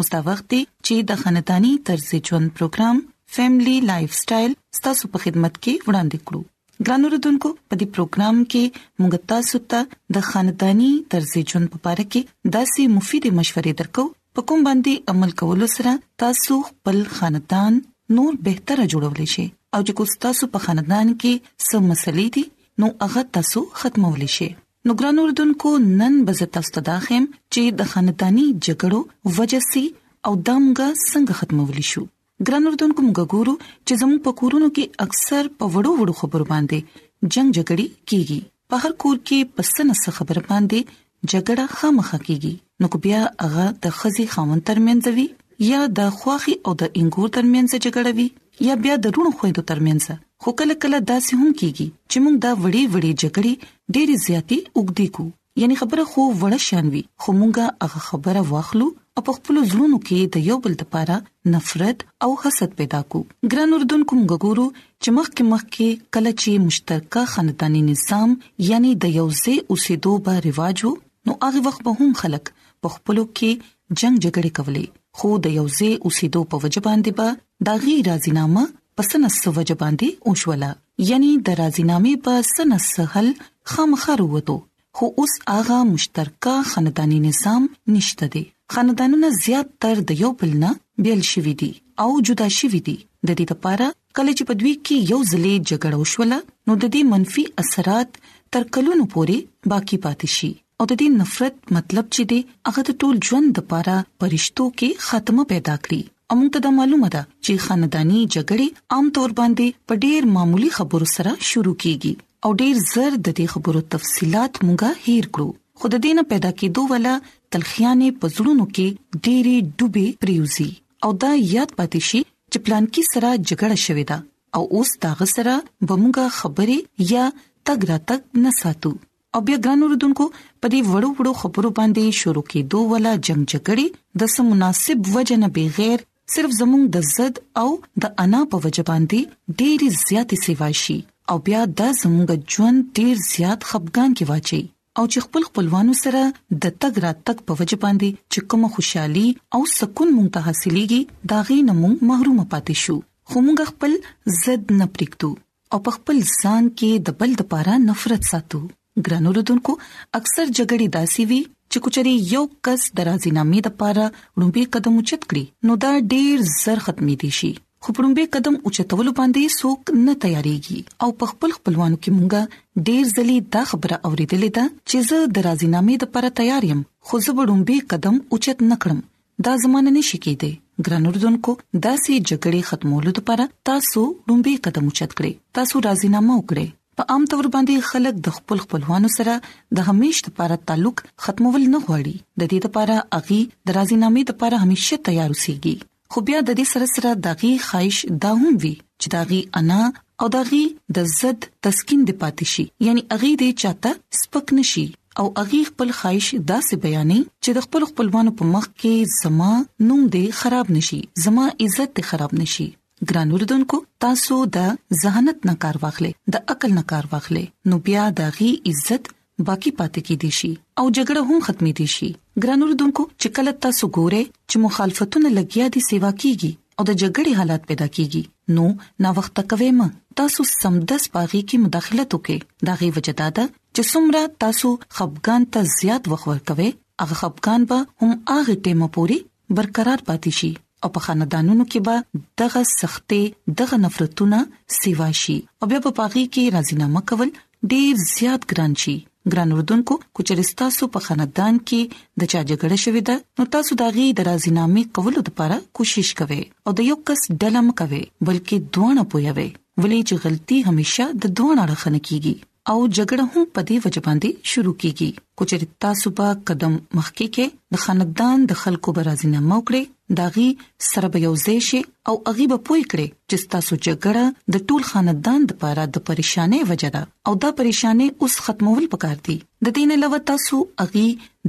اوس دا وخت دی چې د خاندانی طرز ژوند پروګرام فیملی لایف سټایل ستاسو په خدمت کې وړاندې کړو ګران اوردونکو په دې پروګرام کې موږ تاسو ته د خاندانی طرز ژوند په اړه کې داسې مفید مشورې درکو په کوم باندې عمل کولو سره تاسو خپل خاندان نور بهتره جوړولای شئ او چې کوم تاسو په خاندان کې سم مسلې دي نو هغه تاسو ختمولای شئ نو ګران اوردونکو نن به زه تاسو ته دا خم چې د خاندانی جګړو وجه سي او دامګه څنګه ختمول شو ګران اردوونکو موږ ګورو چې زموږ په کورونو کې اکثر په وړو وړو خبرو باندې جنگ جګړې کیږي په هر کور کې پسنه څه خبره باندې جګړه خامخا کیږي نو کو بیا هغه د خزي خاوند ترمنځ وي یا د خواخي او د انګور ترمنځ جګړه وي یا بیا د رونو خويندو ترمنځ خو کله کله داسې هم کیږي چې موږ دا وړي وړي جګړې ډېری زیاتی وګدي کو یعنی خبره خو وړه شان وي خو مونږه هغه خبره واخلو او په خپل زړونو کې د یو بل لپاره نفرت او حسد پیدا کو ګران اردن کوم غورو چې مخکې مخکې کله چې مشترکه خاندانی نظام یعنی د یوځې اوسېدو به رواجو نو هغه وخت به هم خلک په خپلو کې جنگ جګړې کولې خو د یو ځای اوسېدو په وجه باندې به دا غي راضینامه پسنه سو وجه باندې اوښوله یعنی د راضینامه په سنه سهل خامخر وته خو اوس هغه مشترکه خاندانی نظام نشته دی خاندانونه زیات تر د یو بل نه بیل شوی دي او جدا شوی دي د دې لپاره کله چې په دوی کې یو ځلې جګړه وشوله نو د دې منفي اثرات تر کلونو پورې باقی پاتې شي او د دې نفرت مطلب چې دی هغه د ټول ژوند لپاره پرشتو کې خاتمه پیدا کړي او موږ ته دا معلومه ده چې خاندانی جګړې عام تور باندې په ډیر معمولی خبرو سره شروع کیږي او ډیر زر د دې خبرو تفصيلات مونږه هیر کړو خود دینه پیدا کېدو ولا تلخیانه پزړونو کې ډېری ډوبې پریوزي او دا یاد پاتې شي چې پلانکی سره جګړه شوې ده او اوس دا غسره بموږه خبرې یا تګ را تګ نه ساتو او بیا ګران اوردونکو په دې وړو وړو خبرو باندې شروع کېدو ولا جنگ جګړې د سم مناسب وجنه بغیر صرف زموږ د زد او د انا په وجه باندې ډېری زیاتې سیوا شي او بیا دا زموږ ژوند ډېر زیات خپګان کې واچي او چې خپل خپلوانو سره د تګ راتګ په وجه باندې چې کومه خوشحالي او سکون مونږ ته حاصلېږي دا غي نه مونږ محروم پاتې شو خو مونږ خپل ضد نه پریږدو او په خپل ځان کې د بل د پاره نفرت ساتو ګرانو رودونکو اکثر جګړې داسي وي چې کچري یو کس درازي نامې د پاره لومبي قدم اوچت کړي نو دا ډیر زر ختمي دي شي خو پرمبه قدم اوچتولو باندې څوک نه تیاریږي او په خپل خپلوانو کې مونږه ډیر ځلې دا خبره اوریدلې ده چې زه د راضینامې د پر تیار یم خو زه وړمبه قدم اوچت نکړم دا زمانه نشي کېده ګران اردوونکو داسې جګړې ختمولو لپاره تاسو وړمبه قدم اوچت کړئ تاسو راضینامه وکړئ په عام تور باندې خلک د خپل خپلوانو سره د همیش لپاره تعلق ختمول نه غواړي د دې لپاره اغي د راضینامې لپاره همیشه تیار اوسيږي خو بیا د دې سره سره دغه خواهش دا هم وی چې دغه انا او دغه د زد تسکین د پاتې شي یعنی اغه دې چاته سپک نشي او اغه خپل خواهش داسې بیانې چې د خپل خپلوانو په مخ کې زما نوم دې خراب نشي زما عزت دې خراب نشي ګران اوردونکو تاسو د ذهانت نه کار واخلئ د عقل نه کار واخلئ نو بیا د غي عزت باقی پاتې کې دي شي او جګړه هم ختمې دي شي ګران اردوونکو چې کله تاسو ګوره چې مخالفتونه لګیا دي سیوا کیږي او د جګړې حالات پیدا کیږي نو نا وخت کوي ما تاسو سمدس پاغي کې مداخلت وکي دا غي وجدا ده چې څومره تاسو خپګان ته زیات وخت ورکوي هغه خپګان به هم هغه ټیمه پوري برقرار پاتې شي او په خاندانونو کې به دغه سختې دغه نفرتونه سیوا شي او بیا په پاغي کې راضینامه کول ډیر زیات ګران شي ګران اردوونکو کوچرستا سو په خاندان کې د چا جګړه شوې ده نو تاسو دا غي د راضینامه کولو لپاره کوشش کوئ او د یو کس ډلم کوي بلکې دوه نه پوي وي ولې چې غلطي همیشه د دوه اړخ نه کیږي او جګړه هم په دې وجه باندې شروع کیږي کوچري تاسو په قدم مخکې کې د خاندان د خلکو برازینه موکړي داغي سره به یوځای شي او اغي به پوي کړي چې تاسو جګړه د ټول خاندان د پاره د پریشانې وجه ده او دا پریشانې اوس ختمول پکار دي د دین علاوه تاسو اغي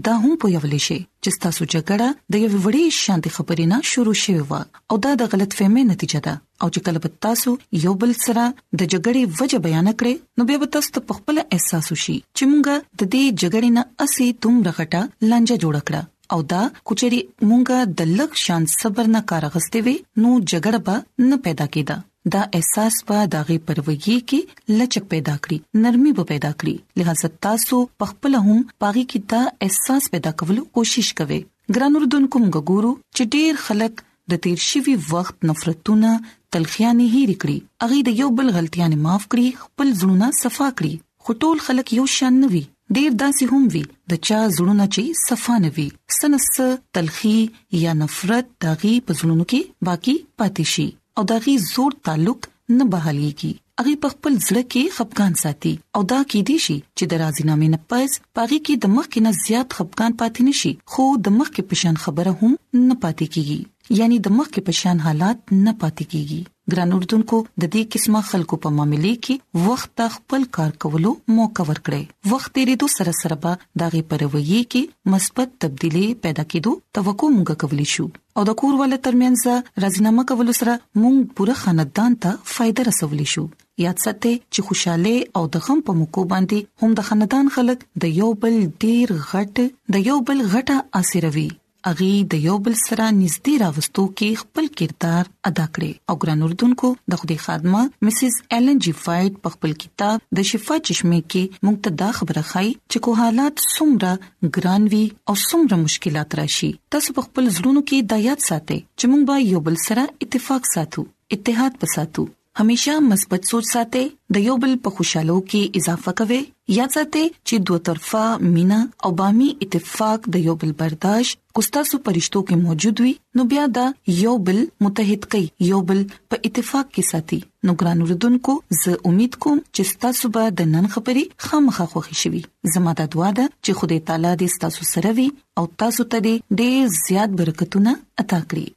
دا هم پویول شي چې تاسو جګړه د یو وړي شاندې خبرې نه شروع شوی و او دا د غلط فهمۍ نتیجه ده او چې کله به تاسو یو بل سره د جګړې وجه بیان کړئ نو بیا به تاسو ته په خپل احساس وشي چې مونږه د دې جګړې نه اسی دوم رغټه لانجه جوړ کړه او دا کچري مونږه د لک شان صبر نه کار غستې وي نو جګړه به نه پیدا کیده دا احساس به داغه پرويي کې لچک پیدا کړي نرمي به پیدا کړي لہذا تاسو په خپل هم پاغي کې دا احساس پیدا کولو کوشش کوئ ګران اردوونکو موږ ګورو چې ډیر خلک د تیر شوی وخت نفرتونه تلخیانه هېر کړی اغه د یو بل غلطیانه معاف کړی خپل زړونه صفا کړی خو ټول خلک یو شان نه وي ډیر داسې هم وي د چا زړونه چې صفا نه وي سنس تلخی یا نفرت داغي پزړونو کې باقی پاتې شي او داغي زور تعلق نه بحاليږي هغه په خپل ځړه کې خپګان ساتي او دا کې دي شي چې د راضینامې نه پس پاغي کې د مخ کې نه زیات خپګان پاتې نشي خو د مخ کې پشان خبره هم نه پاتې کیږي یعنی د مخ کې پشان حالات نه پاتې کیږي ګران اردوونکو د دې قسمه خلکو په معاملې کې وخت ته خپل کار کولو موقع ورکړي وخت یې دوه سره سره به داغه پروي کې مثبت تبدیلی پیدا کېدو توقع موږ کولی شو او د کور ول ترمنځ رزنامه کول سره مونږ پوره خاندان ته فائدہ رسولې شو یاد ساتئ چې خوشاله او د غم په موکو باندې هم د خاندان خلک د یو بل ډیر غټ د یو بل غټه اسیروي اغي د یو بل سره نږدې راوستو کې خپل کردار ادا کړي او ګران اردوونکو د خدای خادمه مسز ایلن جی فایټ په خپل کتاب د شفا چشمه کې مونږ ته دا خبره خای چې کو حالات څومره ګران وي او څومره مشکلات راشي تاسو په خپل زړونو کې دا یاد ساتئ چې موږ به یو بل سره اتفاق ساتو اتحاد پساتو همیشه مثبت سوچ ساتئ د یو بل په خوشحالو کې اضافه کوي یاد ساتئ چې دوه طرفه مینا او بامي اتفاق د یو بل برداشت کو ستاسو پرشتو کې موجود وي نو بیا دا یو بل متحد کوي یو بل په اتفاق کې ساتي نو ګران وروډونکو زه امید کوم چې تاسو به د نن خبرې خامخا خوښی شي زما د دعا ده چې خدای تعالی دې تاسو سره وي او تاسو ته دې ډېر زیات برکتونه عطا کړي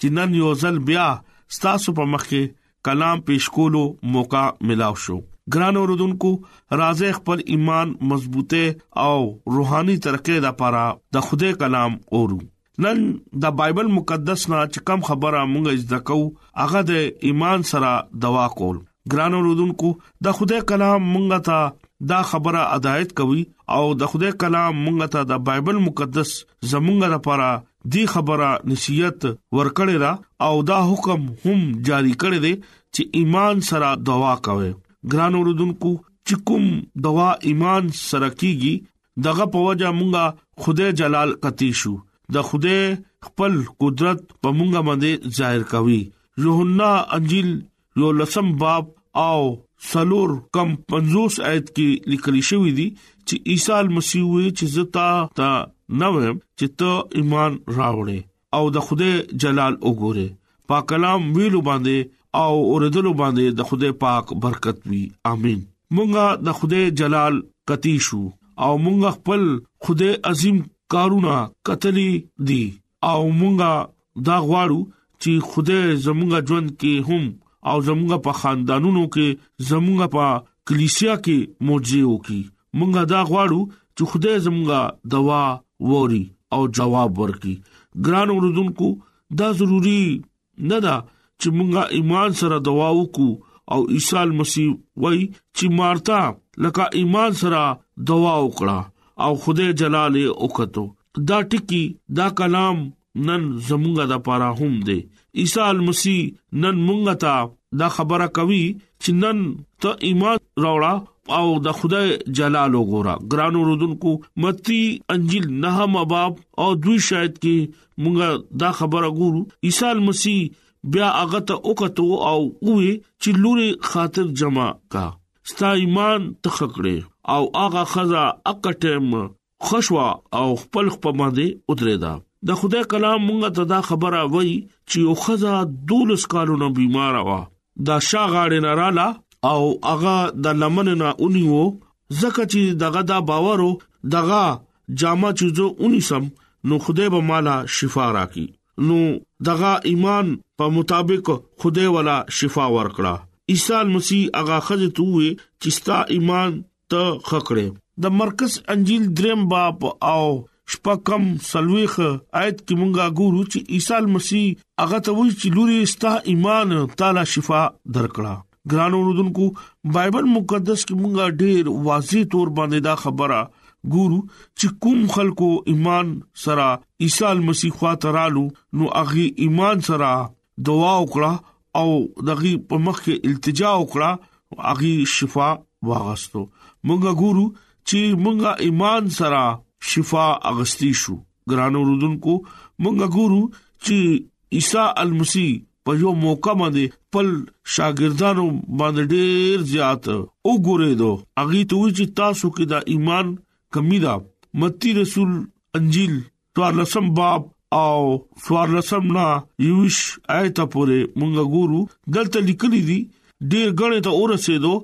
چې نن یو ځل بیا ستاسو په مخ کې کلام پیش کولو موقع ملاو شو ګران اوردونکو راځي خپل ایمان مضبوطه او روحاني ترقه لپاره د خوده کلام اورو نن د بایبل مقدس نه چې کم خبره مونږه زده کوو هغه د ایمان سره دوا کول ګران اوردونکو د خدای کلام مونږه ته دا خبره هدایت کوي او د خدای کلام مونږه ته د بایبل مقدس زمونږه لپاره دی خبره نصيحت ورکړی را او دا حکم هم جاری کړی دی چې ایمان سره دوا کوي ګران اوردونکو چې کوم دوا ایمان سره کیږي دغه په وجه مونږه خدای جلال کتی شو د خدای خپل قدرت په مونږه باندې ظاهر کوي یوحنا انجیل نو لسم باب او سلور کم 50 آیت کې لیکل شوی دی چې عیسی مسیح وی چې زتا تا نو چې ته ایمان راوړې او د خوده جلال وګوره پاک کلام ویلو باندې او اوریدلو باندې د خوده پاک برکت وی امين مونږه د خوده جلال کتی شو او مونږ خپل خوده عظیم کارونه کتلی دي او مونږه دا غواړو چې خوده زمونږه ژوند کې هم او زمونږه په خاندانونو کې زمونږه په کلیسیا کې معجزې وکي مونږه دا غواړو چې خوده زمونږه دوا ووري او جواب ورکي ګران اوردونکو دا ضروری نه دا چې مونږه ایمان سره دوا وکړو او عیسی مسیح وای چې مارتا لکه ایمان سره دوا وکړه او خدای جلال وکړو دا ټکی دا کلام نن زمونږه د پاره هم دی عیسی مسیح نن مونږه ته دا خبره کوي چې نن ته ایمان راوړه او د خدای جلال وګوره ګرانو رودونکو متی انجیل نه مباب او دوی شاید کې مونږه دا خبره ګورو عیسی مسیح بیا هغه ته وکړو او وې چې لوري خاطر جمع کا ستا ایمان تخکړې او هغه خزا اکټم خوشوا او خپل خپل باندې ودرېدا د خدای کلام مونږ ته دا خبره وای چې یو خزا دولس کالونو بیمار وا د شا غاړې نه رااله او هغه د لمن نه اونیو زکه چې دغه دا باورو دغه جامه چې زه اونیسم نو خدای به مالا شفا راکړي نو دغه ایمان په مطابق خدای ولا شفا ورکړه عیسی مسیح هغه خزه ته وې چې ستا ایمان ته خکړې د مرکز انجیل دریم باب او شپکم سلويخ آیت کې مونږه ګورو چې عیسی مسیح هغه ته وی چې لوري ستا ایمان تعالی شفا درکړه ګرانو رودونکو بایبل مقدس کې مونږه ډېر واضح تور باندې دا خبره ګورو چې کوم خلکو ایمان سره عیسی مسیح خاطرالو نو اغي ایمان سره دعا وکړه او دغه په مخ کې التجا وکړه هغه شفا واغستو مونږه ګورو چې مونږه ایمان سره شفا اغستی شو ګرانو رودونکو مونږه ګورو چې عیسی المسی په یو موقع باندې خپل شاګردانو باندې ډېر زیات وګورې دو اغه ته وی چې تاسو کې دا ایمان کمی دا متی رسول انجیل توارلسم باب او فوارلسم نا یوش آیت پورې مونږ ګورو دلته لیکلي دي ډیر غړې ته اورسېدو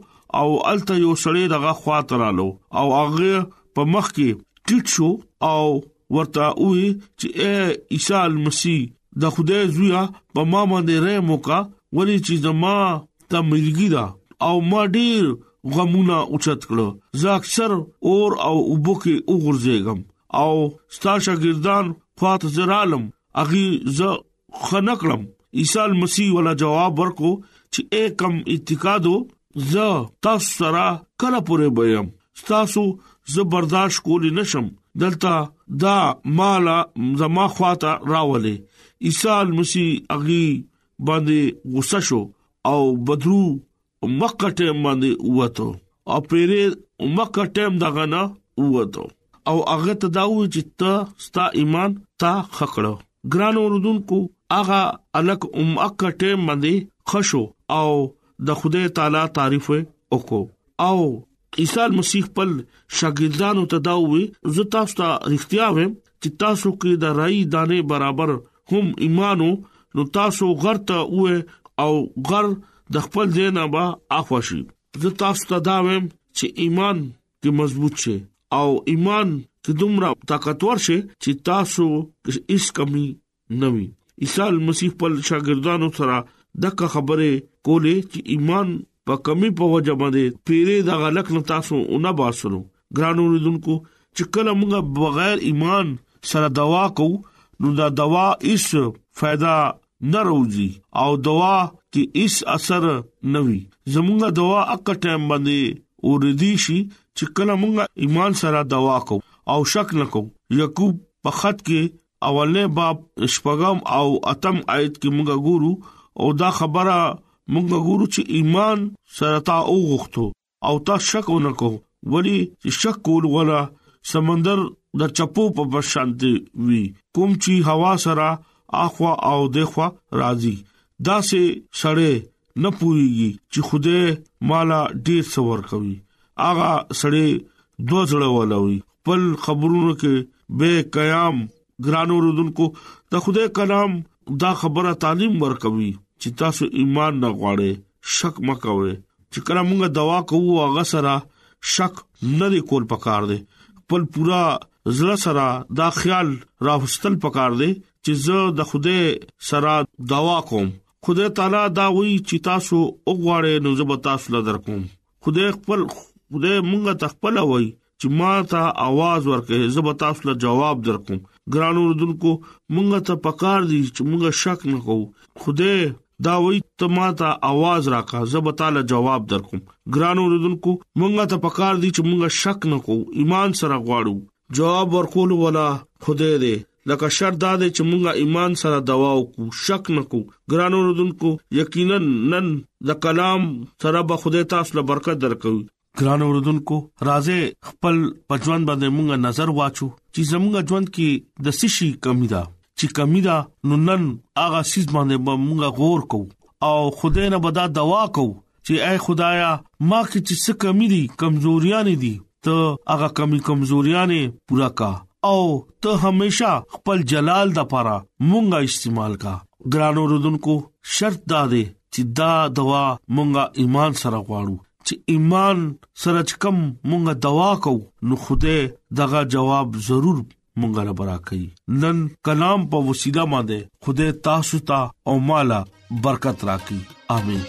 او الته یو سړی دغه خوا ترالو او هغه په مخ کې ټیټ شو او ورته وی چې اے عیسی مسیح د خدای زویا په ما باندې رحم وکا ولی چې زما ته ملګری دا او ما ډیر غمونه اوچت کړو زه اکثر اور او اوبو کې وګرځېږم او ستا شاګردان خواط زرالم اغي زه خنکړم عیسی مسیح ولا جواب ورکو چې اې کم اعتقادو زه تاسو سره کله پورې بیم تاسو زه برداشت کولی نشم دلته دا مال زما خواته راولې عیسی مسیح اغي باندې غوسه شو او بدرو مکه ټیم باندې وته او پیری مکه ټیم دغه نه وته او هغه ته دا و چې ته ستا ایمان تا خکړو ګران اوردونکو هغه الک ام اکه ټیم باندې خشو او د خدای تعالی تعریف وکړو او عیسی مسیح خپل شاګردانو ته دا وی زه تاسو ته اړتیا وم چې تاسو کې د رای دانه برابر هم ایمانو نو تاسو غرته و او غر د خپل دینه با اخوشي زه تاسو ته دا وم چې ایمان کې مضبوط شي او ایمان کې دومره طاقتور شي چې تاسو هیڅ کمی نوي عیسی مسیح خپل شاګردانو سره دغه خبره کوله چې ایمان په کمی په وجه باندې پیری د غلک نه تاسو اونې باسلو ګرانو لیدونکو چې کله موږ بغیر ایمان سره دوا کو نو دا دوا هیڅ फायदा نه راوځي او دوا کې هیڅ اثر نه وي زموږ دوا اک ټایم باندې اور دي شي چې کله موږ ایمان سره دوا کو او شک نکو یعقوب په خط کې اولنې باب شپږم او اتم آیت کې موږ ګورو او دا خبره موږ ګورو چې ایمان سره تا اوغختو او تا شک ونکو ولی چې شک کول ولا سمندر د چپو په بشانتي وی کوم چې هوا سره اخوا او دخوا راځي دا سه سړې نه پويږي چې خوده مالا ډیر څور کوي اغه سړی دوه زړه ولوي خپل خبرونو کې بے قیام ګرانو رودونکو ته خوده کلام دا خبره تعلیم ورکوي چې تاسو ایمان نه غواړئ شک مکوئ چې کله موږ دوا کوو هغه سره شک نه دی کول پکار دی خپل پورا زړه سره دا خیال راوستل پکار دی چې زه د خوده سره دوا کوم خدای تعالی دا وی چې تاسو وګواړې نو زه به تاسو له درکوم خدای خپل خدای مونږ ته خپل وای چې ما ته आवाज ورکې زه به تاسو له جواب درکوم ګران اوردونکو مونږ ته پکار دي چې مونږ شک نه کوو خدای دا وای ته ما ته आवाज راکا زه به تعالی جواب درکوم ګران اوردونکو مونږ ته پکار دي چې مونږ شک نه کوو ایمان سره غواړو جواب ورکول ولا خدای دې لکه شرط دا دی چې مونږه ایمان سره دوا وکړو شک نکو ګرانو رودونکو یقینا نن د کلام سره به خدای تاسو له برکت درکوي ګران اوردونکو راځي خپل پجوان باندې مونږه نظر واچو چې زمونږه ژوند کې د سشي کمی ده چې کمی ده نو نن هغه سیس باندې مونږه غور کو او خدای نه بدا دوا کو چې اے خدایا ما کې چې څه کمی دي کمزوریاں دي ته هغه کمی کمزوریاں پورا کا او ته همیشا خپل جلال د پاره مونږه استعمال کا ګرانو رودونکو شرط دا دی چې دا دوا مونږه ایمان سره غواړو چې ایمان سره کم مونږه دوا کو نو خوده دغه جواب ضرور مونږه له برکې نن کلام په وسیله باندې خدای تاسو ته او مالا برکت راکړي امين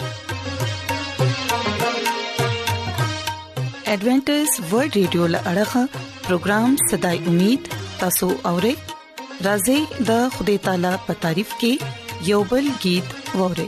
ایڈونچر ورلد رادیو لړغا پروگرام صداي امید تاسو اورئ راځي د خدای تعالی په تعریف کې یوبل गीत ووري